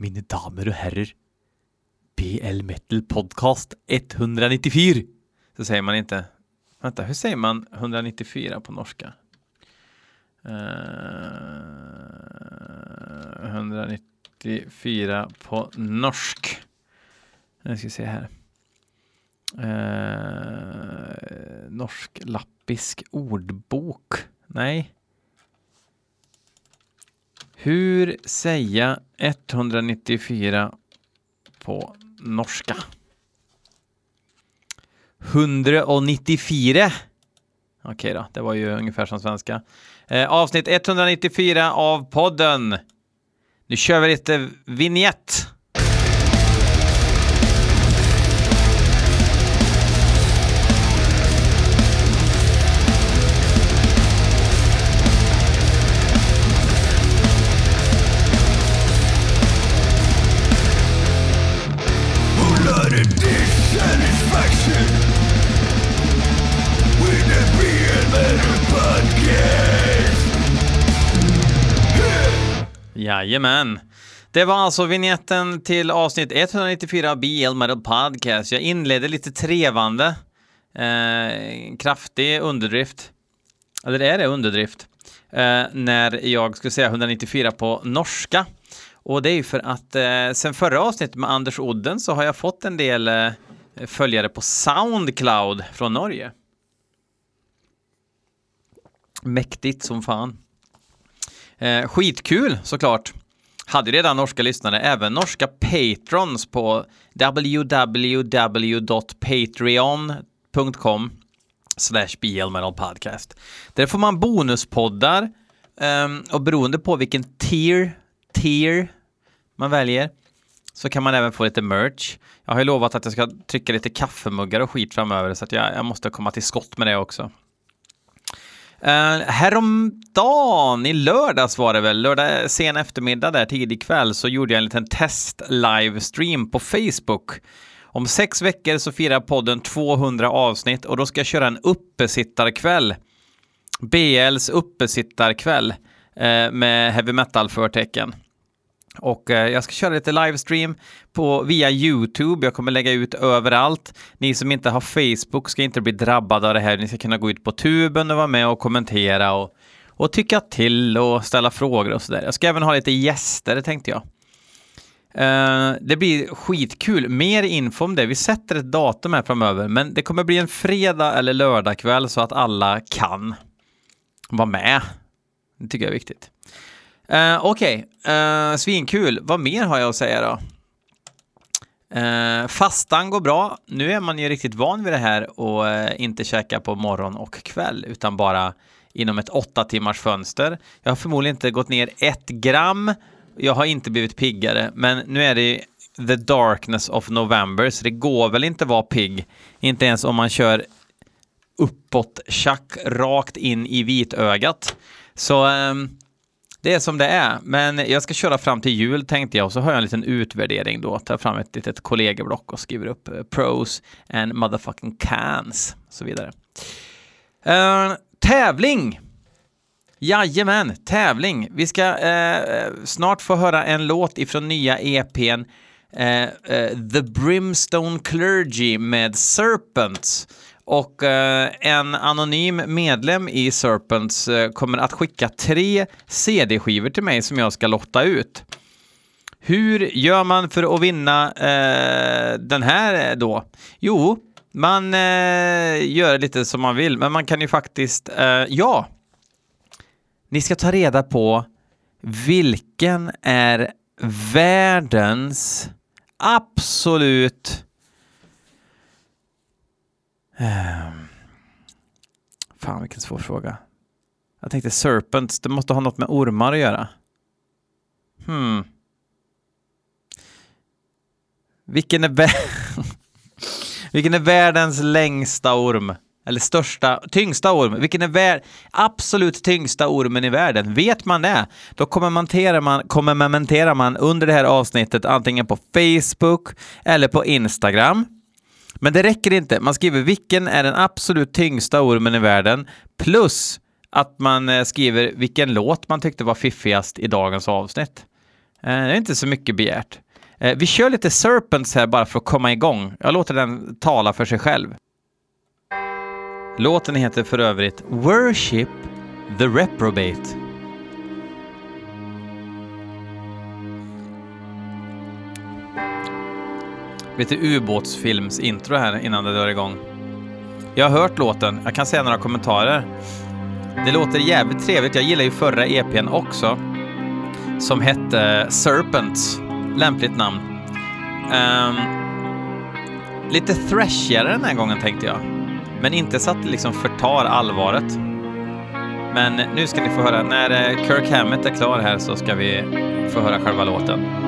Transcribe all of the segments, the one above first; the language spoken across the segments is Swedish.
Mina damer och herrar. BL Metal Podcast 194. Så säger man inte. Vänta, hur säger man 194 på norska? Eh, uh, 194 på norsk. Nu ska vi se här. Uh, norsk lappisk ordbok. Nej. Hur säga 194 på norska? 194. Okej då, det var ju ungefär som svenska. Eh, avsnitt 194 av podden. Nu kör vi lite vignett. Jajamän. Det var alltså vignetten till avsnitt 194 BL Metal Podcast. Jag inledde lite trevande. Eh, kraftig underdrift. Eller är det underdrift? Eh, när jag skulle säga 194 på norska. Och det är ju för att eh, sen förra avsnittet med Anders Odden så har jag fått en del eh, följare på Soundcloud från Norge. Mäktigt som fan. Eh, skitkul såklart. Hade redan norska lyssnare, även norska patrons på www.patreon.com slash podcast. Där får man bonuspoddar um, och beroende på vilken tier, tier man väljer så kan man även få lite merch. Jag har ju lovat att jag ska trycka lite kaffemuggar och skit framöver så att jag, jag måste komma till skott med det också. Uh, häromdagen, i lördags var det väl, lördag sen eftermiddag där tidig kväll, så gjorde jag en liten test-livestream på Facebook. Om sex veckor så firar podden 200 avsnitt och då ska jag köra en uppesittarkväll. BLs uppesittarkväll uh, med heavy metal-förtecken. Och eh, jag ska köra lite livestream på, via YouTube. Jag kommer lägga ut överallt. Ni som inte har Facebook ska inte bli drabbade av det här. Ni ska kunna gå ut på tuben och vara med och kommentera och, och tycka till och ställa frågor och sådär. Jag ska även ha lite gäster tänkte jag. Uh, det blir skitkul. Mer info om det. Vi sätter ett datum här framöver, men det kommer bli en fredag eller lördagkväll så att alla kan vara med. Det tycker jag är viktigt. Uh, Okej, okay. uh, svinkul. Vad mer har jag att säga då? Uh, fastan går bra. Nu är man ju riktigt van vid det här och uh, inte käka på morgon och kväll utan bara inom ett åtta timmars fönster. Jag har förmodligen inte gått ner ett gram. Jag har inte blivit piggare, men nu är det the darkness of November, så det går väl inte vara pigg. Inte ens om man kör uppåt, tjack, rakt in i vitögat. Så um, det är som det är, men jag ska köra fram till jul tänkte jag och så har jag en liten utvärdering då, tar fram ett litet kollegieblock och skriver upp eh, pros and motherfucking cans och så vidare. Uh, tävling! Jajamän, tävling. Vi ska uh, snart få höra en låt ifrån nya EPn The Brimstone Clergy med Serpents. Och eh, en anonym medlem i Serpents eh, kommer att skicka tre CD-skivor till mig som jag ska lotta ut. Hur gör man för att vinna eh, den här eh, då? Jo, man eh, gör lite som man vill, men man kan ju faktiskt, eh, ja. Ni ska ta reda på vilken är världens absolut Eh, fan vilken svår fråga. Jag tänkte Serpents, det måste ha något med ormar att göra. Hmm. Vilken är, vilken är världens längsta orm? Eller största, tyngsta orm? Vilken är vär absolut tyngsta ormen i världen? Vet man det, då kommenterar man, kommenterar man under det här avsnittet antingen på Facebook eller på Instagram. Men det räcker inte. Man skriver vilken är den absolut tyngsta ormen i världen plus att man eh, skriver vilken låt man tyckte var fiffigast i dagens avsnitt. Eh, det är inte så mycket begärt. Eh, vi kör lite Serpents här bara för att komma igång. Jag låter den tala för sig själv. Låten heter för övrigt Worship the Reprobate. Lite ubåtsfilmsintro här innan det drar igång. Jag har hört låten, jag kan säga några kommentarer. Det låter jävligt trevligt, jag gillar ju förra EPn också. Som hette Serpents, lämpligt namn. Um, lite thrashigare den här gången tänkte jag. Men inte så att det liksom förtar allvaret. Men nu ska ni få höra, när eh, Kirk Hammett är klar här så ska vi få höra själva låten.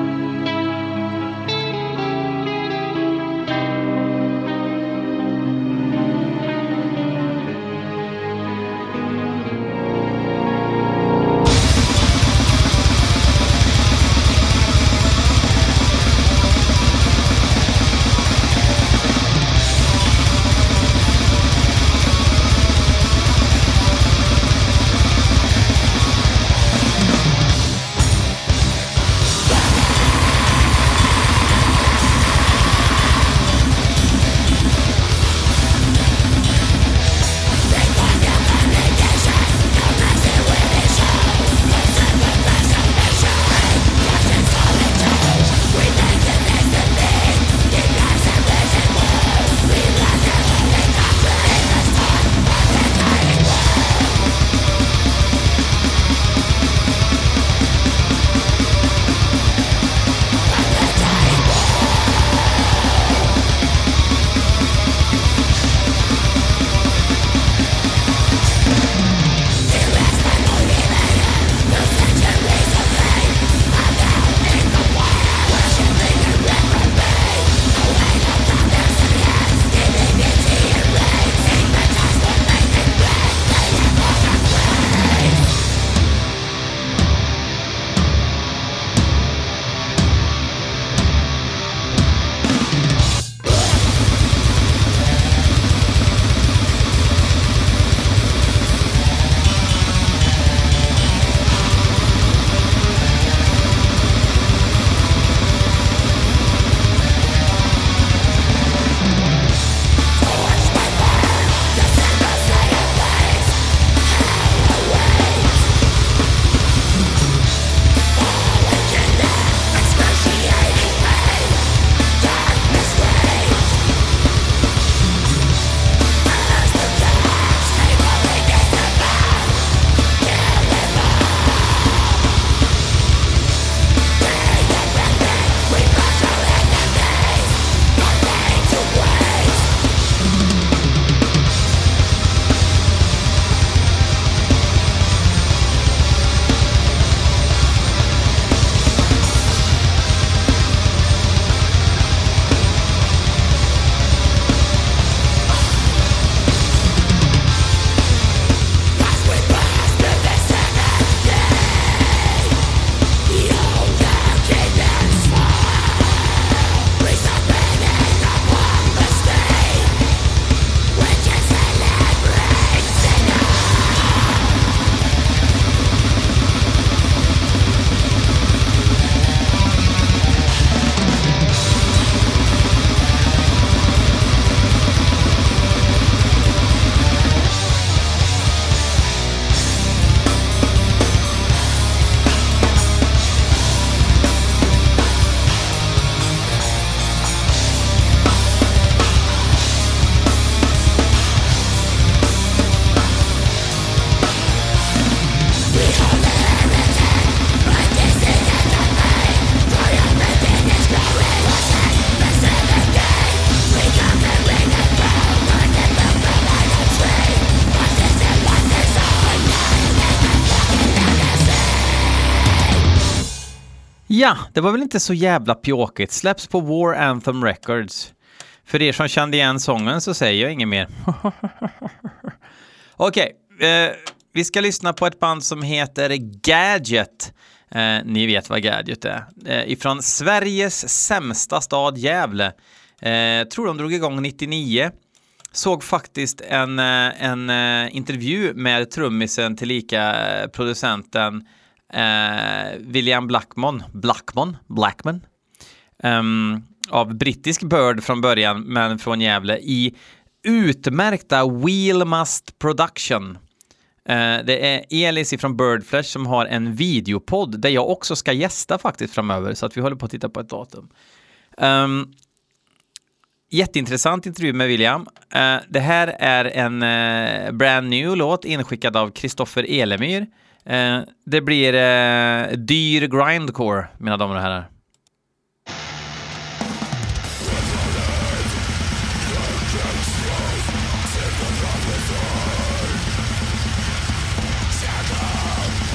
Ja, det var väl inte så jävla pjåkigt. Släpps på War Anthem Records. För er som kände igen sången så säger jag inget mer. Okej, okay, eh, vi ska lyssna på ett band som heter Gadget. Eh, ni vet vad Gadget är. Eh, ifrån Sveriges sämsta stad Gävle. Eh, tror de drog igång 99. Såg faktiskt en, eh, en eh, intervju med trummisen tillika eh, producenten eh, William Blackmon, Blackmon, Blackman, um, ehm, av brittisk Bird från början, men från Gävle, i utmärkta Wheelmust Production. Uh, det är Elis från Birdflesh som har en videopodd där jag också ska gästa faktiskt framöver, så att vi håller på att titta på ett datum. Um, jätteintressant intervju med William. Uh, det här är en uh, brand new låt inskickad av Kristoffer Elemyr. Eh, det blir eh, dyr grindcore, mina damer och herrar.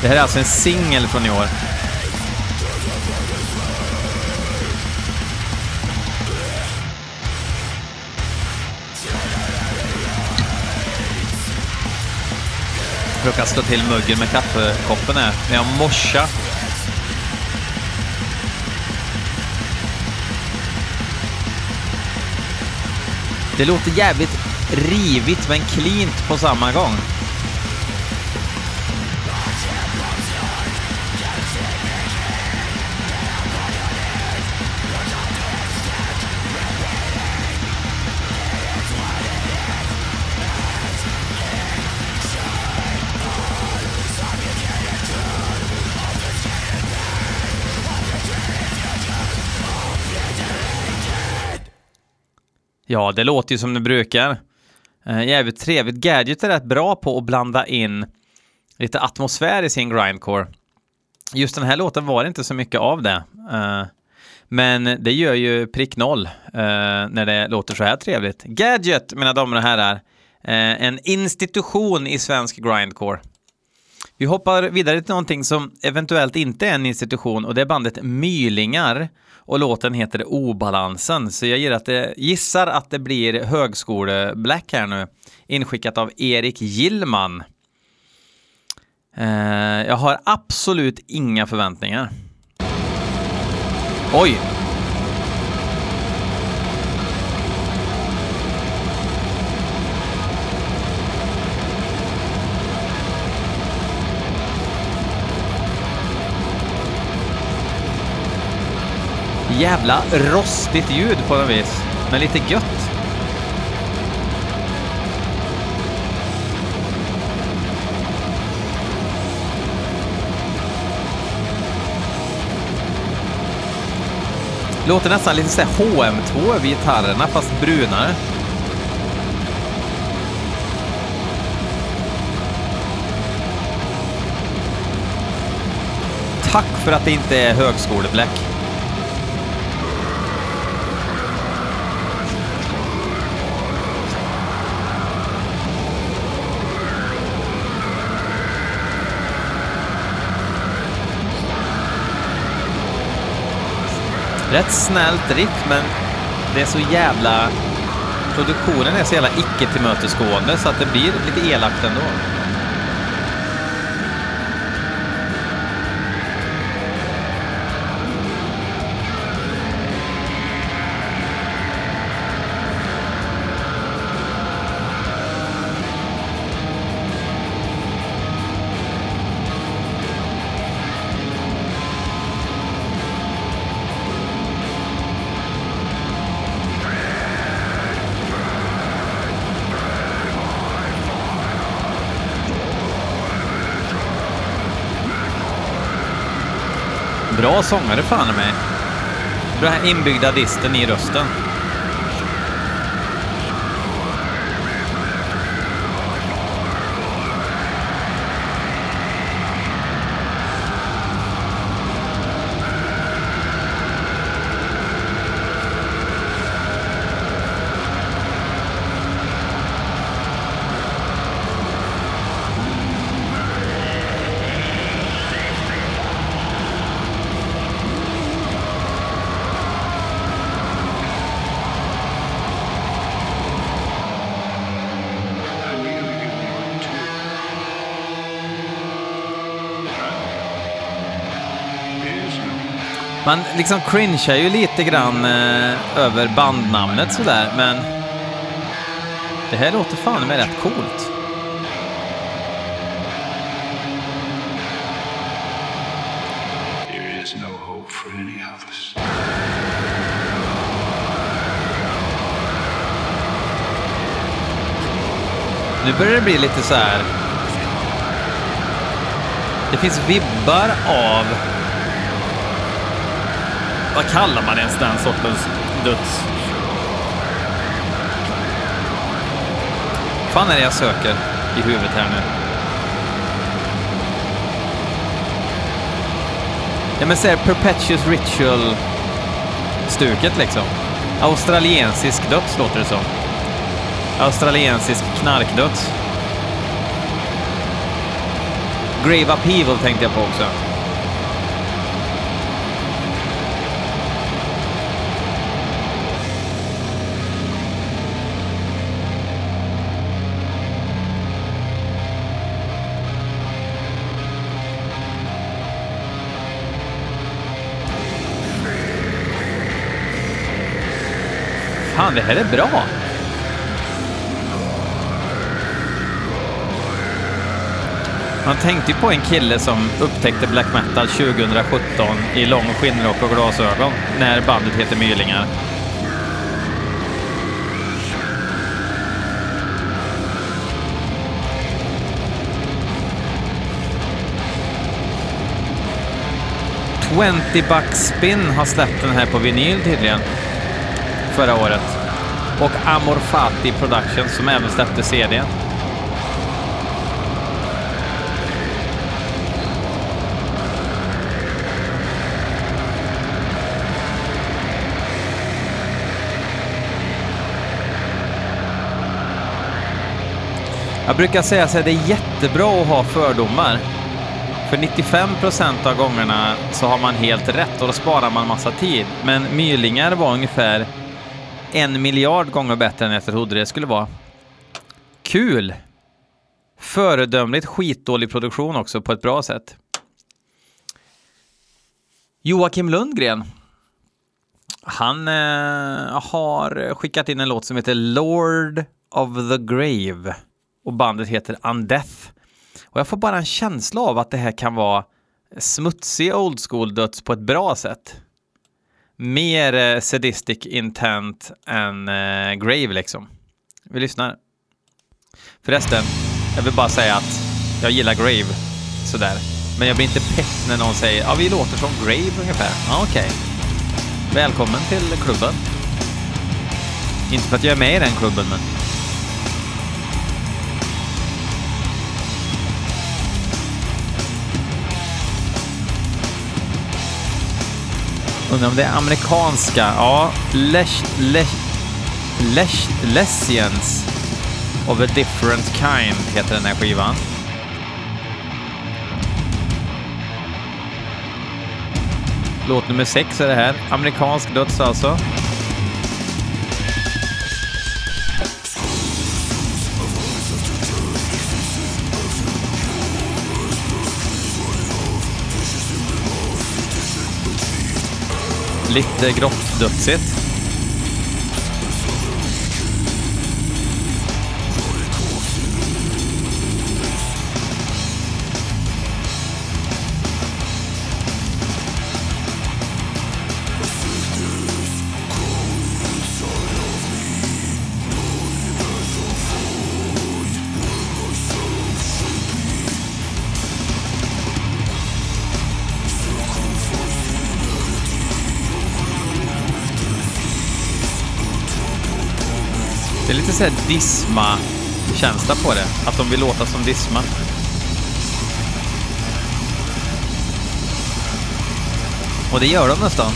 Det här är alltså en singel från i år. Jag brukar slå till muggen med kaffekoppen här, men jag morsar. Det låter jävligt rivigt men cleant på samma gång. Ja, det låter ju som det brukar. Eh, jävligt trevligt. Gadget är rätt bra på att blanda in lite atmosfär i sin grindcore. Just den här låten var det inte så mycket av det. Eh, men det gör ju prick noll eh, när det låter så här trevligt. Gadget, mina damer och herrar. Eh, en institution i svensk grindcore. Vi hoppar vidare till någonting som eventuellt inte är en institution och det är bandet Mylingar och låten heter Obalansen. Så jag att det, gissar att det blir högskole-black här nu, inskickat av Erik Gillman. Eh, jag har absolut inga förväntningar. Oj! Jävla rostigt ljud på något vis, men lite gött. Låter nästan lite såhär HM2 över gitarrerna, fast brunare. Tack för att det inte är högskolebläck. Rätt snällt riff, men det är så jävla... Produktionen är så jävla icke-tillmötesgående så att det blir lite elakt ändå. Bra sångare fan i mig. Den här inbyggda disten i rösten. Man liksom cringear ju lite grann eh, över bandnamnet sådär, men det här låter fan med rätt coolt. Nu börjar det bli lite så här... Det finns vibbar av vad kallar man ens den sortens döds... fan är det jag söker i huvudet här nu? Ja men såhär, Perpetuous Ritual-stuket liksom. Australiensisk döds låter det som. Australiensisk knarkdöds. Grave Upheaval tänkte jag på också. Fan, det här är bra! Man tänkte ju på en kille som upptäckte black metal 2017 i lång skinnrock och glasögon när bandet heter Mylingar. Twenty Buck Spin har släppt den här på vinyl tydligen förra året. Och Amor Fati Productions som även släppte CD. Jag brukar säga att det är jättebra att ha fördomar. För 95 procent av gångerna så har man helt rätt och då sparar man massa tid. Men mylingar var ungefär en miljard gånger bättre än jag trodde det skulle vara. Kul! Föredömligt skitdålig produktion också på ett bra sätt. Joakim Lundgren. Han eh, har skickat in en låt som heter Lord of the Grave och bandet heter Undeath. Och jag får bara en känsla av att det här kan vara smutsig old school döds på ett bra sätt. Mer eh, sadistic intent än eh, grave liksom. Vi lyssnar. Förresten, jag vill bara säga att jag gillar grave sådär. Men jag blir inte pepp när någon säger ja, vi låter som grave ungefär. Ja, okej. Okay. Välkommen till klubben. Inte för att jag är med i den klubben, men Undrar om det är amerikanska. Ja, Lesh... Lesh... Les, Lessians of a different kind heter den här skivan. Låt nummer sex är det här. Amerikansk döds alltså. Lite grottdödsigt. Det är lite såhär Disma-känsla på det. Att de vill låta som Disma. Och det gör de nästan.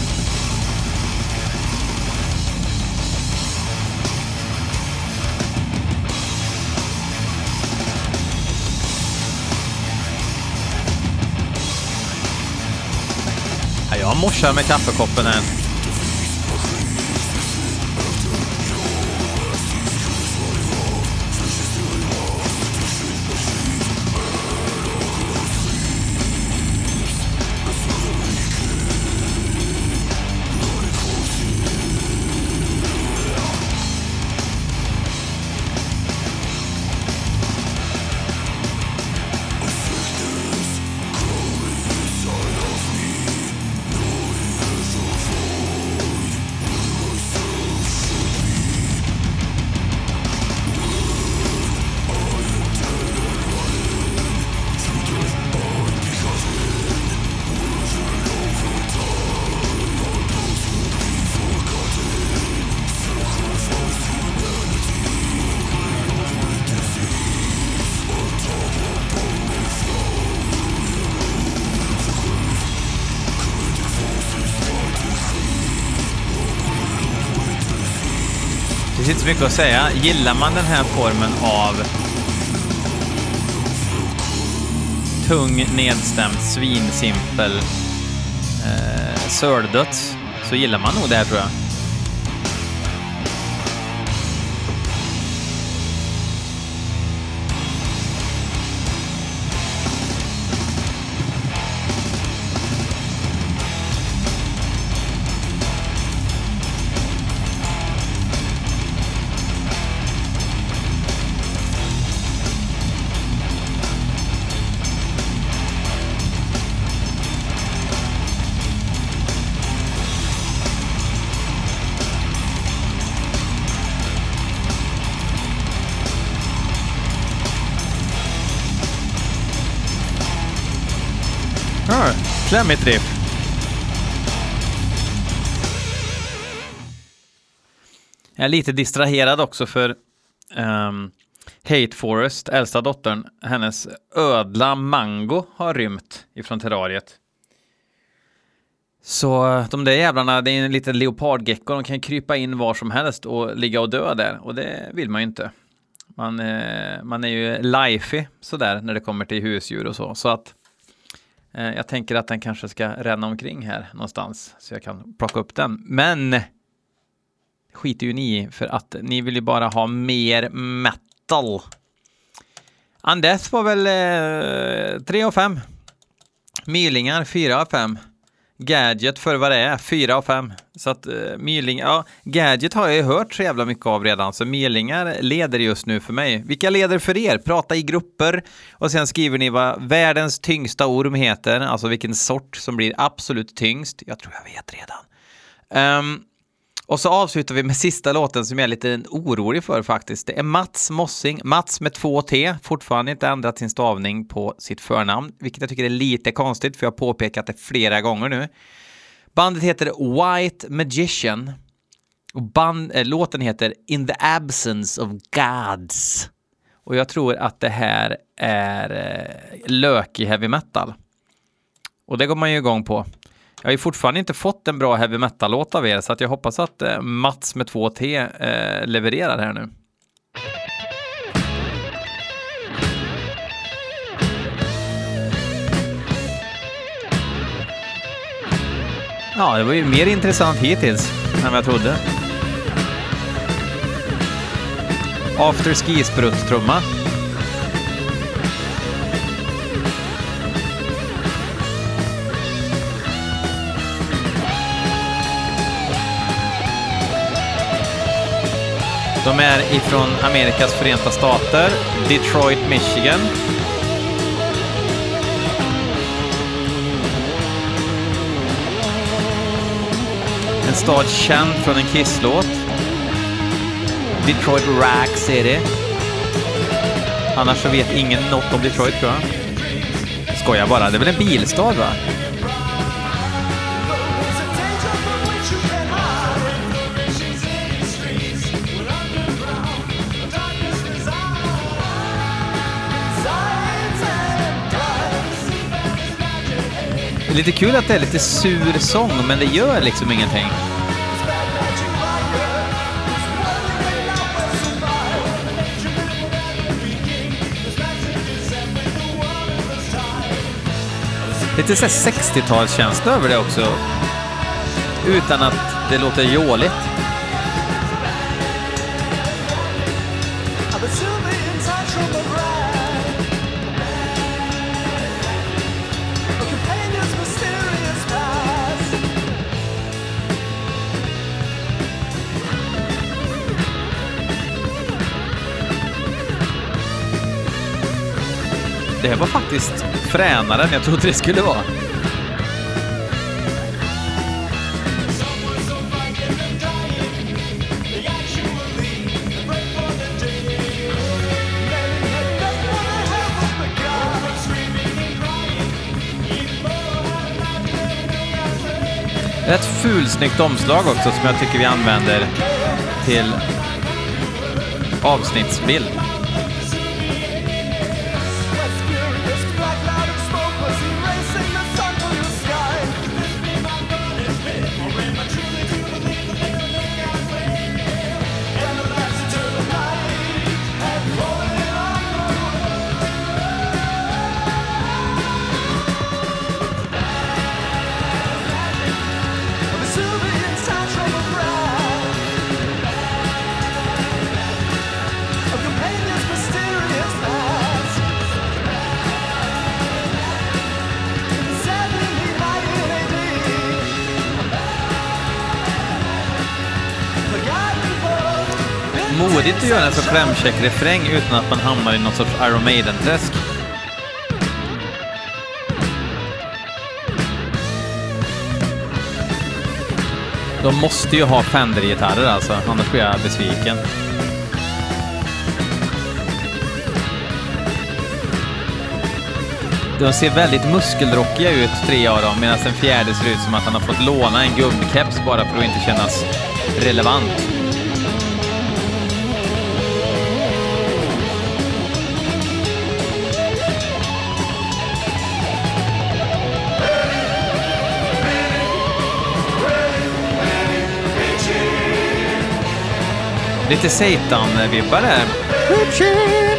Jag morsar med kaffekoppen här. Finns inte så mycket att säga. Gillar man den här formen av tung, nedstämd, svinsimpel eh, söldött så gillar man nog det här tror jag. Klämmigt riff. Jag är lite distraherad också för um, Hate Forest, äldsta dottern, hennes ödla Mango har rymt ifrån terrariet. Så eh, de där jävlarna, det är en liten leopardgecko, de kan krypa in var som helst och ligga och dö där och det vill man ju inte. Man, eh, man är ju lifey sådär när det kommer till husdjur och så, så att Eh, jag tänker att den kanske ska ränna omkring här någonstans så jag kan plocka upp den. Men skiter ju ni i för att ni vill ju bara ha mer metal. Andes var väl eh, 3 av 5. Mylingar 4 av 5. Gadget för vad det är, 4 av 5. Så att eh, uh, Myling, ja, Gadget har jag ju hört så jävla mycket av redan, så Mylingar leder just nu för mig. Vilka leder för er? Prata i grupper och sen skriver ni vad världens tyngsta orm heter, alltså vilken sort som blir absolut tyngst. Jag tror jag vet redan. Um, och så avslutar vi med sista låten som jag är lite orolig för faktiskt. Det är Mats Mossing, Mats med två T, fortfarande inte ändrat sin stavning på sitt förnamn, vilket jag tycker är lite konstigt för jag har påpekat det flera gånger nu. Bandet heter White Magician och band, äh, låten heter In the Absence of Gods. Och jag tror att det här är eh, äh, lökig heavy metal. Och det går man ju igång på. Jag har ju fortfarande inte fått en bra heavy metal-låt av er, så att jag hoppas att eh, Mats med 2T eh, levererar här nu. Ja, det var ju mer intressant hittills än vad jag trodde. After ski-sprutt-trumma. De är ifrån Amerikas förenta stater, Detroit, Michigan. En stad känd från en Kiss-låt. Detroit Rack City. Annars så vet ingen något om Detroit tror jag. Skojar bara, det är väl en bilstad va? Det är lite kul att det är lite sur sång, men det gör liksom ingenting. Lite såhär 60-talskänsla över det också. Utan att det låter jåligt. Var faktiskt fränare än jag trodde det skulle vara. Rätt fulsnyggt omslag också som jag tycker vi använder till avsnittsbild. Modigt att göra en så klämkäck refräng utan att man hamnar i någon sorts Iron Maiden-träsk. De måste ju ha Fender-gitarrer alltså, annars blir jag besviken. De ser väldigt muskelrockiga ut, tre av dem, medan den fjärde ser ut som att han har fått låna en gubbkeps bara för att inte kännas relevant. Lite Satan-vibbar där.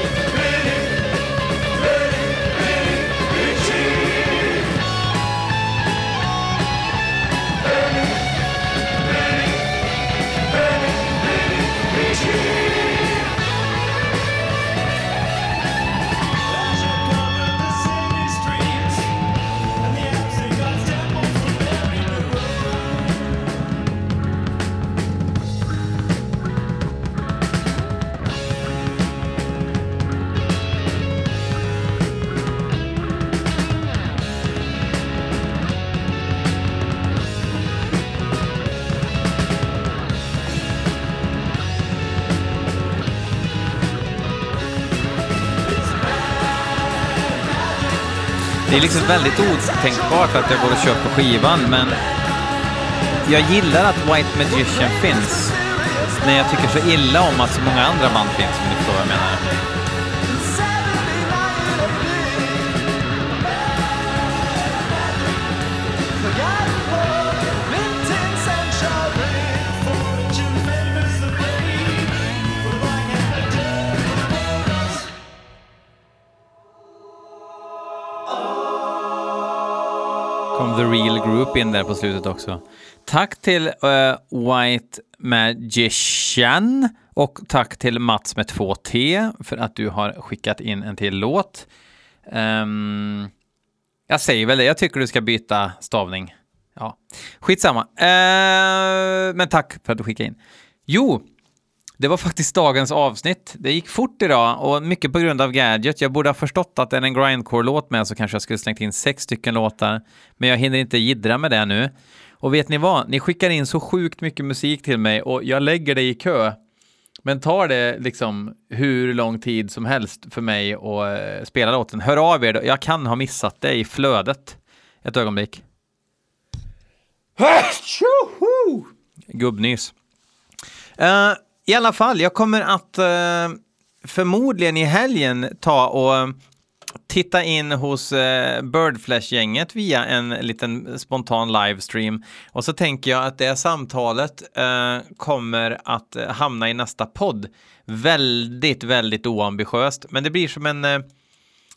Det är liksom väldigt otänkbart att jag går och köper skivan, men jag gillar att White Magician finns. Men jag tycker så illa om att så många andra band finns, om du förstår vad jag menar. The Real Group in där på slutet också. Tack till uh, White Magician och tack till Mats med 2T för att du har skickat in en till låt. Um, jag säger väl det, jag tycker du ska byta stavning. Ja, skitsamma. Uh, men tack för att du skickade in. Jo, det var faktiskt dagens avsnitt. Det gick fort idag och mycket på grund av Gadget. Jag borde ha förstått att det är en grindcore-låt med så kanske jag skulle slängt in sex stycken låtar. Men jag hinner inte gidra med det nu. Och vet ni vad? Ni skickar in så sjukt mycket musik till mig och jag lägger det i kö. Men tar det liksom hur lång tid som helst för mig att uh, spela låten. Hör av er, jag kan ha missat det i flödet. Ett ögonblick. Gubbnys. Uh, i alla fall, jag kommer att eh, förmodligen i helgen ta och titta in hos eh, Birdflash-gänget via en liten spontan livestream. Och så tänker jag att det samtalet eh, kommer att hamna i nästa podd. Väldigt, väldigt oambitiöst, men det blir som en eh,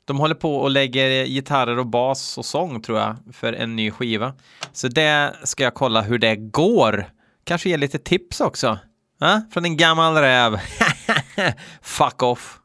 de håller på och lägger gitarrer och bas och sång tror jag för en ny skiva. Så det ska jag kolla hur det går. Kanske ge lite tips också. Äh? Från en gammal räv. Fuck off.